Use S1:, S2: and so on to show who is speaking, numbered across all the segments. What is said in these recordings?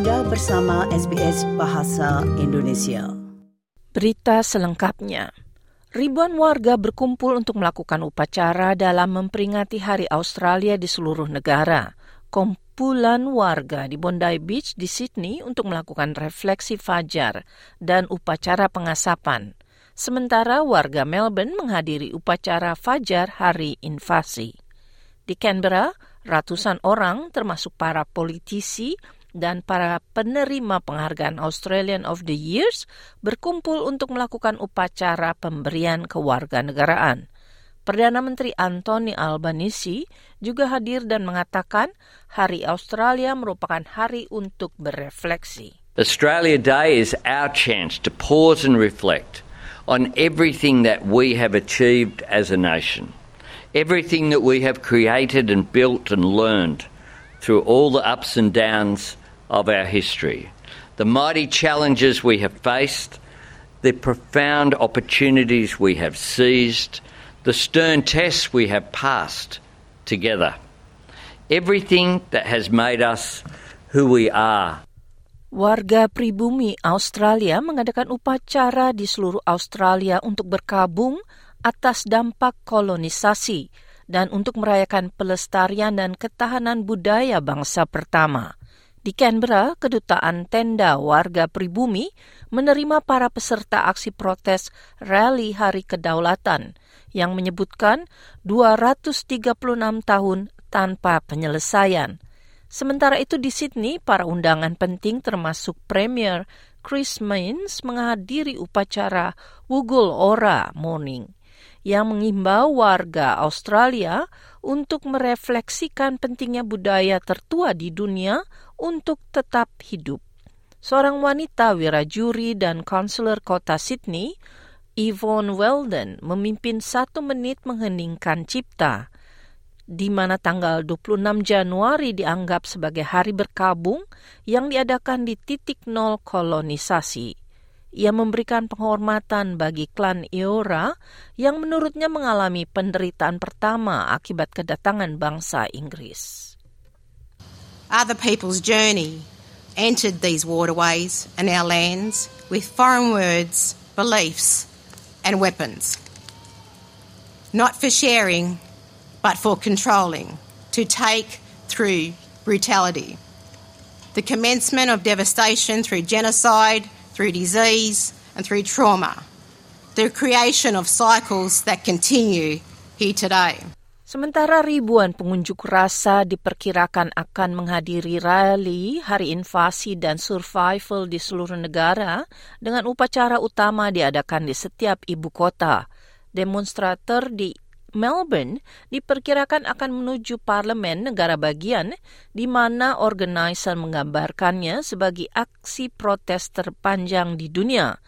S1: Anda bersama SBS Bahasa Indonesia.
S2: Berita selengkapnya. Ribuan warga berkumpul untuk melakukan upacara dalam memperingati Hari Australia di seluruh negara. Kumpulan warga di Bondi Beach di Sydney untuk melakukan refleksi fajar dan upacara pengasapan. Sementara warga Melbourne menghadiri upacara fajar hari invasi. Di Canberra, ratusan orang termasuk para politisi dan para penerima penghargaan Australian of the Years berkumpul untuk melakukan upacara pemberian kewarganegaraan. Perdana Menteri Anthony Albanese juga hadir dan mengatakan Hari Australia merupakan hari untuk berefleksi.
S3: Australia Day is our chance to pause and reflect on everything that we have achieved as a nation, everything that we have created and built and learned through all the ups and downs of our history, the mighty challenges we have faced, the profound opportunities we have seized, the stern tests we have passed together. Everything that has made us who we are.
S2: Warga pribumi Australia mengadakan upacara di seluruh Australia untuk berkabung atas dampak kolonisasi dan untuk merayakan pelestarian dan ketahanan budaya bangsa pertama. Di Canberra, kedutaan tenda warga pribumi menerima para peserta aksi protes rally Hari Kedaulatan yang menyebutkan 236 tahun tanpa penyelesaian. Sementara itu di Sydney, para undangan penting termasuk Premier Chris Minns menghadiri upacara Wugul Ora Morning yang mengimbau warga Australia untuk merefleksikan pentingnya budaya tertua di dunia untuk tetap hidup. Seorang wanita wirajuri dan konselor kota Sydney, Yvonne Weldon, memimpin satu menit mengheningkan cipta, di mana tanggal 26 Januari dianggap sebagai hari berkabung yang diadakan di titik nol kolonisasi. Ia memberikan penghormatan bagi klan Eora yang menurutnya mengalami penderitaan pertama akibat kedatangan bangsa Inggris.
S4: Other people's journey entered these waterways and our lands with foreign words, beliefs, and weapons. Not for sharing, but for controlling, to take through brutality. The commencement of devastation through genocide, through disease, and through trauma. The creation of cycles that continue here today.
S2: Sementara ribuan pengunjuk rasa diperkirakan akan menghadiri rally Hari Invasi dan Survival di seluruh negara dengan upacara utama diadakan di setiap ibu kota. Demonstrator di Melbourne diperkirakan akan menuju parlemen negara bagian di mana organizer menggambarkannya sebagai aksi protes terpanjang di dunia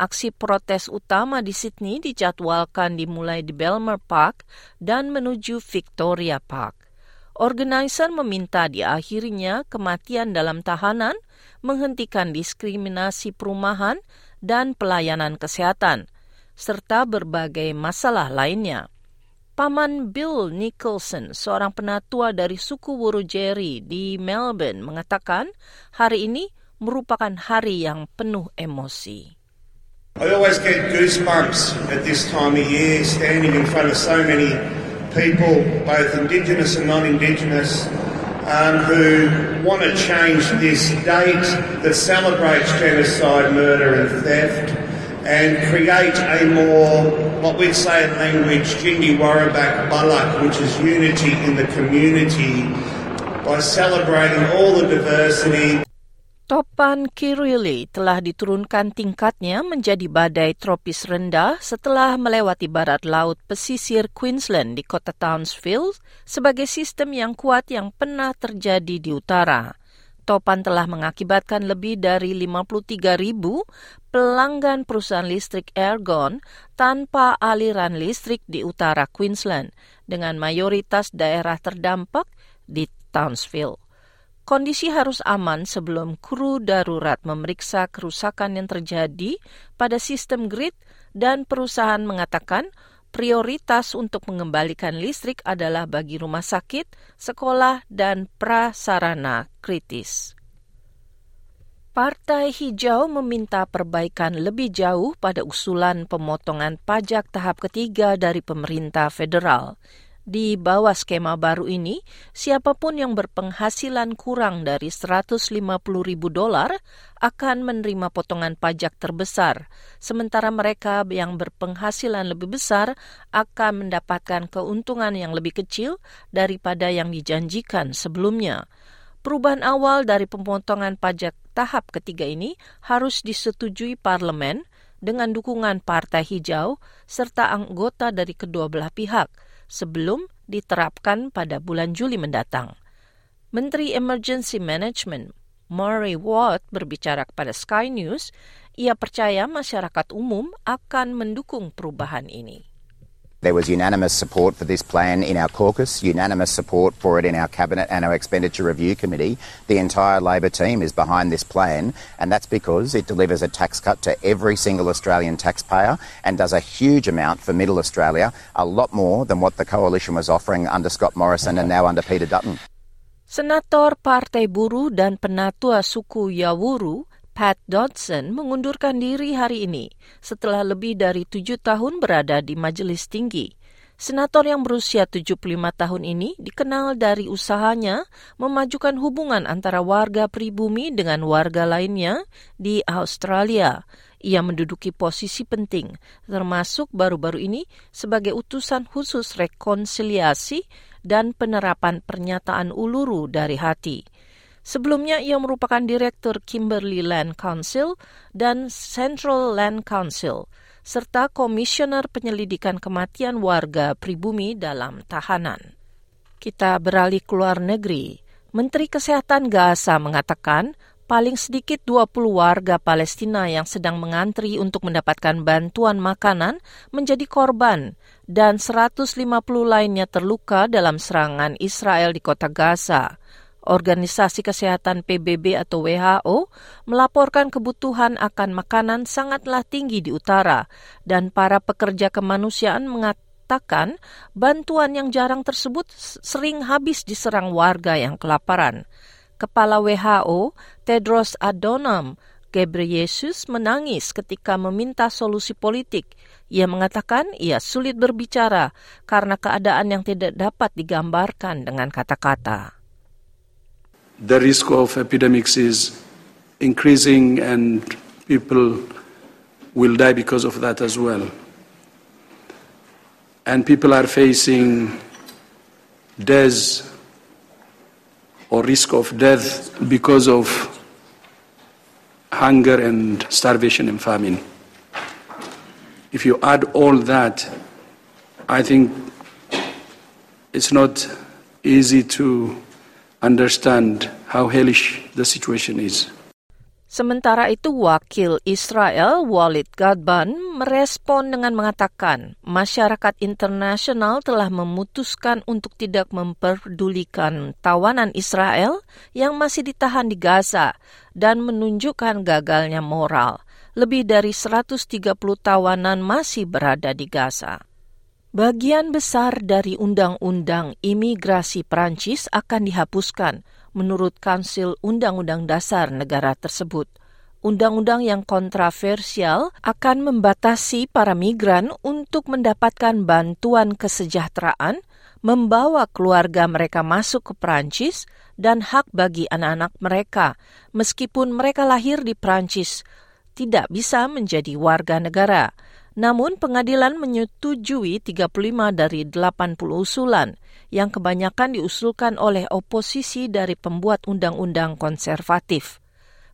S2: Aksi protes utama di Sydney dijadwalkan dimulai di Belmer Park dan menuju Victoria Park. Organizer meminta diakhirinya kematian dalam tahanan, menghentikan diskriminasi perumahan dan pelayanan kesehatan, serta berbagai masalah lainnya. Paman Bill Nicholson, seorang penatua dari suku Wurundjeri di Melbourne, mengatakan hari ini merupakan hari yang penuh emosi.
S5: I always get goosebumps at this time of year, standing in front of so many people, both Indigenous and non-Indigenous, um, who want to change this date that celebrates genocide, murder and theft and create a more, what we'd say in language, Jindi Warabak Balak, which is unity in the community by celebrating all the diversity.
S2: Topan Kirili telah diturunkan tingkatnya menjadi badai tropis rendah setelah melewati barat laut pesisir Queensland di kota Townsville sebagai sistem yang kuat yang pernah terjadi di utara. Topan telah mengakibatkan lebih dari 53 ribu pelanggan perusahaan listrik Airgon tanpa aliran listrik di utara Queensland, dengan mayoritas daerah terdampak di Townsville. Kondisi harus aman sebelum kru darurat memeriksa kerusakan yang terjadi pada sistem grid dan perusahaan mengatakan prioritas untuk mengembalikan listrik adalah bagi rumah sakit, sekolah, dan prasarana kritis. Partai Hijau meminta perbaikan lebih jauh pada usulan pemotongan pajak tahap ketiga dari pemerintah federal. Di bawah skema baru ini, siapa pun yang berpenghasilan kurang dari 150 ribu dolar akan menerima potongan pajak terbesar, sementara mereka yang berpenghasilan lebih besar akan mendapatkan keuntungan yang lebih kecil daripada yang dijanjikan sebelumnya. Perubahan awal dari pemotongan pajak tahap ketiga ini harus disetujui parlemen dengan dukungan Partai Hijau serta anggota dari kedua belah pihak sebelum diterapkan pada bulan Juli mendatang. Menteri Emergency Management Murray Watt berbicara kepada Sky News, ia percaya masyarakat umum akan mendukung perubahan ini.
S6: There was unanimous support for this plan in our caucus, unanimous support for it in our Cabinet and our Expenditure Review Committee. The entire Labor team is behind this plan, and that's because it delivers a tax cut to every single Australian taxpayer and does a huge amount for middle Australia, a lot more than what the coalition was offering under Scott Morrison and now under Peter Dutton.
S2: Senator Partai Buruh dan Penatua Suku Yawuru Pat Dodson mengundurkan diri hari ini setelah lebih dari tujuh tahun berada di majelis tinggi. Senator yang berusia 75 tahun ini dikenal dari usahanya memajukan hubungan antara warga pribumi dengan warga lainnya di Australia. Ia menduduki posisi penting, termasuk baru-baru ini sebagai utusan khusus rekonsiliasi dan penerapan pernyataan uluru dari hati. Sebelumnya ia merupakan direktur Kimberley Land Council dan Central Land Council serta komisioner penyelidikan kematian warga pribumi dalam tahanan. Kita beralih ke luar negeri. Menteri Kesehatan Gaza mengatakan paling sedikit 20 warga Palestina yang sedang mengantri untuk mendapatkan bantuan makanan menjadi korban dan 150 lainnya terluka dalam serangan Israel di kota Gaza. Organisasi Kesehatan PBB atau WHO melaporkan kebutuhan akan makanan sangatlah tinggi di utara dan para pekerja kemanusiaan mengatakan bantuan yang jarang tersebut sering habis diserang warga yang kelaparan. Kepala WHO Tedros Adhanom Ghebreyesus menangis ketika meminta solusi politik. Ia mengatakan ia sulit berbicara karena keadaan yang tidak dapat digambarkan dengan kata-kata.
S7: The risk of epidemics is increasing and people will die because of that as well. And people are facing death or risk of death because of hunger and starvation and famine. If you add all that, I think it's not easy to understand how hellish the situation is.
S2: Sementara itu, wakil Israel Walid Gadban merespon dengan mengatakan masyarakat internasional telah memutuskan untuk tidak memperdulikan tawanan Israel yang masih ditahan di Gaza dan menunjukkan gagalnya moral. Lebih dari 130 tawanan masih berada di Gaza. Bagian besar dari undang-undang imigrasi Prancis akan dihapuskan menurut Kansil Undang-Undang Dasar negara tersebut. Undang-undang yang kontroversial akan membatasi para migran untuk mendapatkan bantuan kesejahteraan, membawa keluarga mereka masuk ke Prancis, dan hak bagi anak-anak mereka, meskipun mereka lahir di Prancis, tidak bisa menjadi warga negara. Namun pengadilan menyetujui 35 dari 80 usulan yang kebanyakan diusulkan oleh oposisi dari pembuat undang-undang konservatif.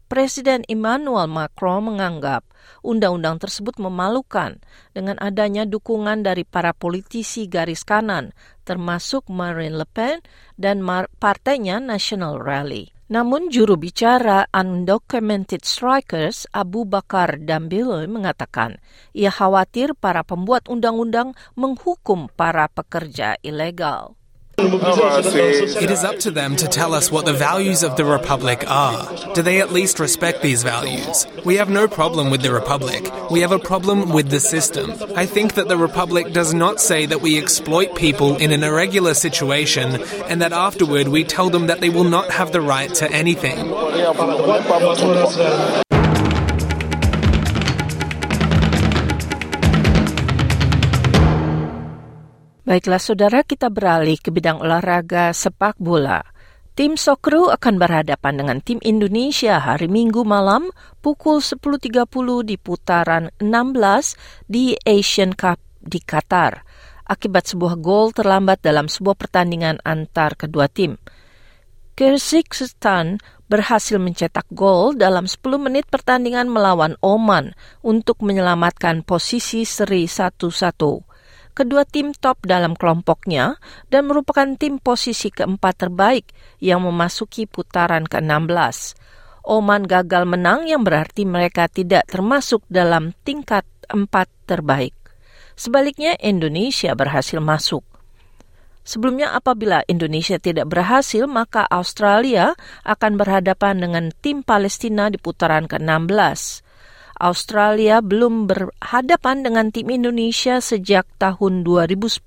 S2: Presiden Emmanuel Macron menganggap undang-undang tersebut memalukan dengan adanya dukungan dari para politisi garis kanan, termasuk Marine Le Pen dan partainya National Rally. Namun juru bicara Undocumented Strikers Abu Bakar Dambile mengatakan ia khawatir para pembuat undang-undang menghukum para pekerja ilegal.
S8: It is up to them to tell us what the values of the Republic are. Do they at least respect these values? We have no problem with the Republic. We have a problem with the system. I think that the Republic does not say that we exploit people in an irregular situation and that afterward we tell them that they will not have the right to anything.
S2: Baiklah saudara, kita beralih ke bidang olahraga sepak bola. Tim Sokru akan berhadapan dengan tim Indonesia hari Minggu malam pukul 10.30 di putaran 16 di Asian Cup di Qatar akibat sebuah gol terlambat dalam sebuah pertandingan antar kedua tim. Kyrgyzstan berhasil mencetak gol dalam 10 menit pertandingan melawan Oman untuk menyelamatkan posisi seri 1-1 kedua tim top dalam kelompoknya dan merupakan tim posisi keempat terbaik yang memasuki putaran ke-16. Oman gagal menang yang berarti mereka tidak termasuk dalam tingkat empat terbaik. Sebaliknya Indonesia berhasil masuk. Sebelumnya apabila Indonesia tidak berhasil, maka Australia akan berhadapan dengan tim Palestina di putaran ke-16. Australia belum berhadapan dengan tim Indonesia sejak tahun 2010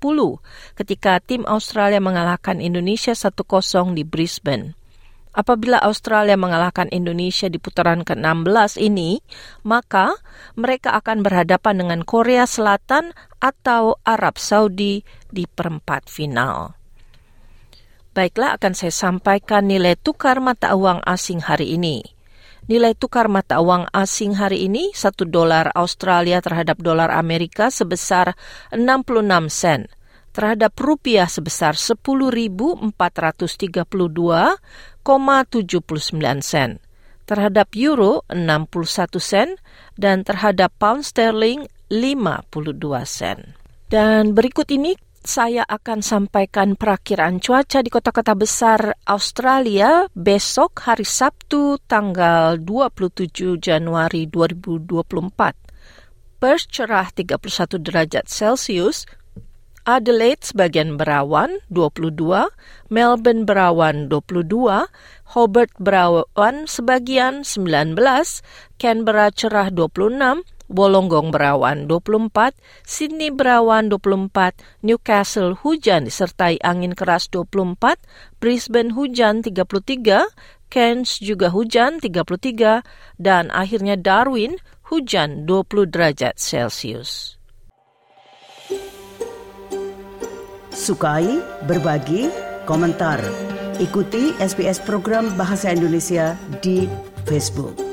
S2: ketika tim Australia mengalahkan Indonesia 1-0 di Brisbane. Apabila Australia mengalahkan Indonesia di putaran ke-16 ini, maka mereka akan berhadapan dengan Korea Selatan atau Arab Saudi di perempat final. Baiklah, akan saya sampaikan nilai tukar mata uang asing hari ini. Nilai tukar mata uang asing hari ini 1 dolar Australia terhadap dolar Amerika sebesar 66 sen, terhadap rupiah sebesar 10.432,79 sen, terhadap euro 61 sen, dan terhadap pound sterling 52 sen. Dan berikut ini saya akan sampaikan perakiraan cuaca di kota-kota besar Australia besok hari Sabtu tanggal 27 Januari 2024. Perth cerah 31 derajat Celcius, Adelaide sebagian berawan 22, Melbourne berawan 22, Hobart berawan sebagian 19, Canberra cerah 26, Bolonggong berawan 24, Sydney berawan 24, Newcastle hujan disertai angin keras 24, Brisbane hujan 33, Cairns juga hujan 33, dan akhirnya Darwin hujan 20 derajat Celcius.
S1: Sukai, berbagi, komentar. Ikuti SBS program Bahasa Indonesia di Facebook.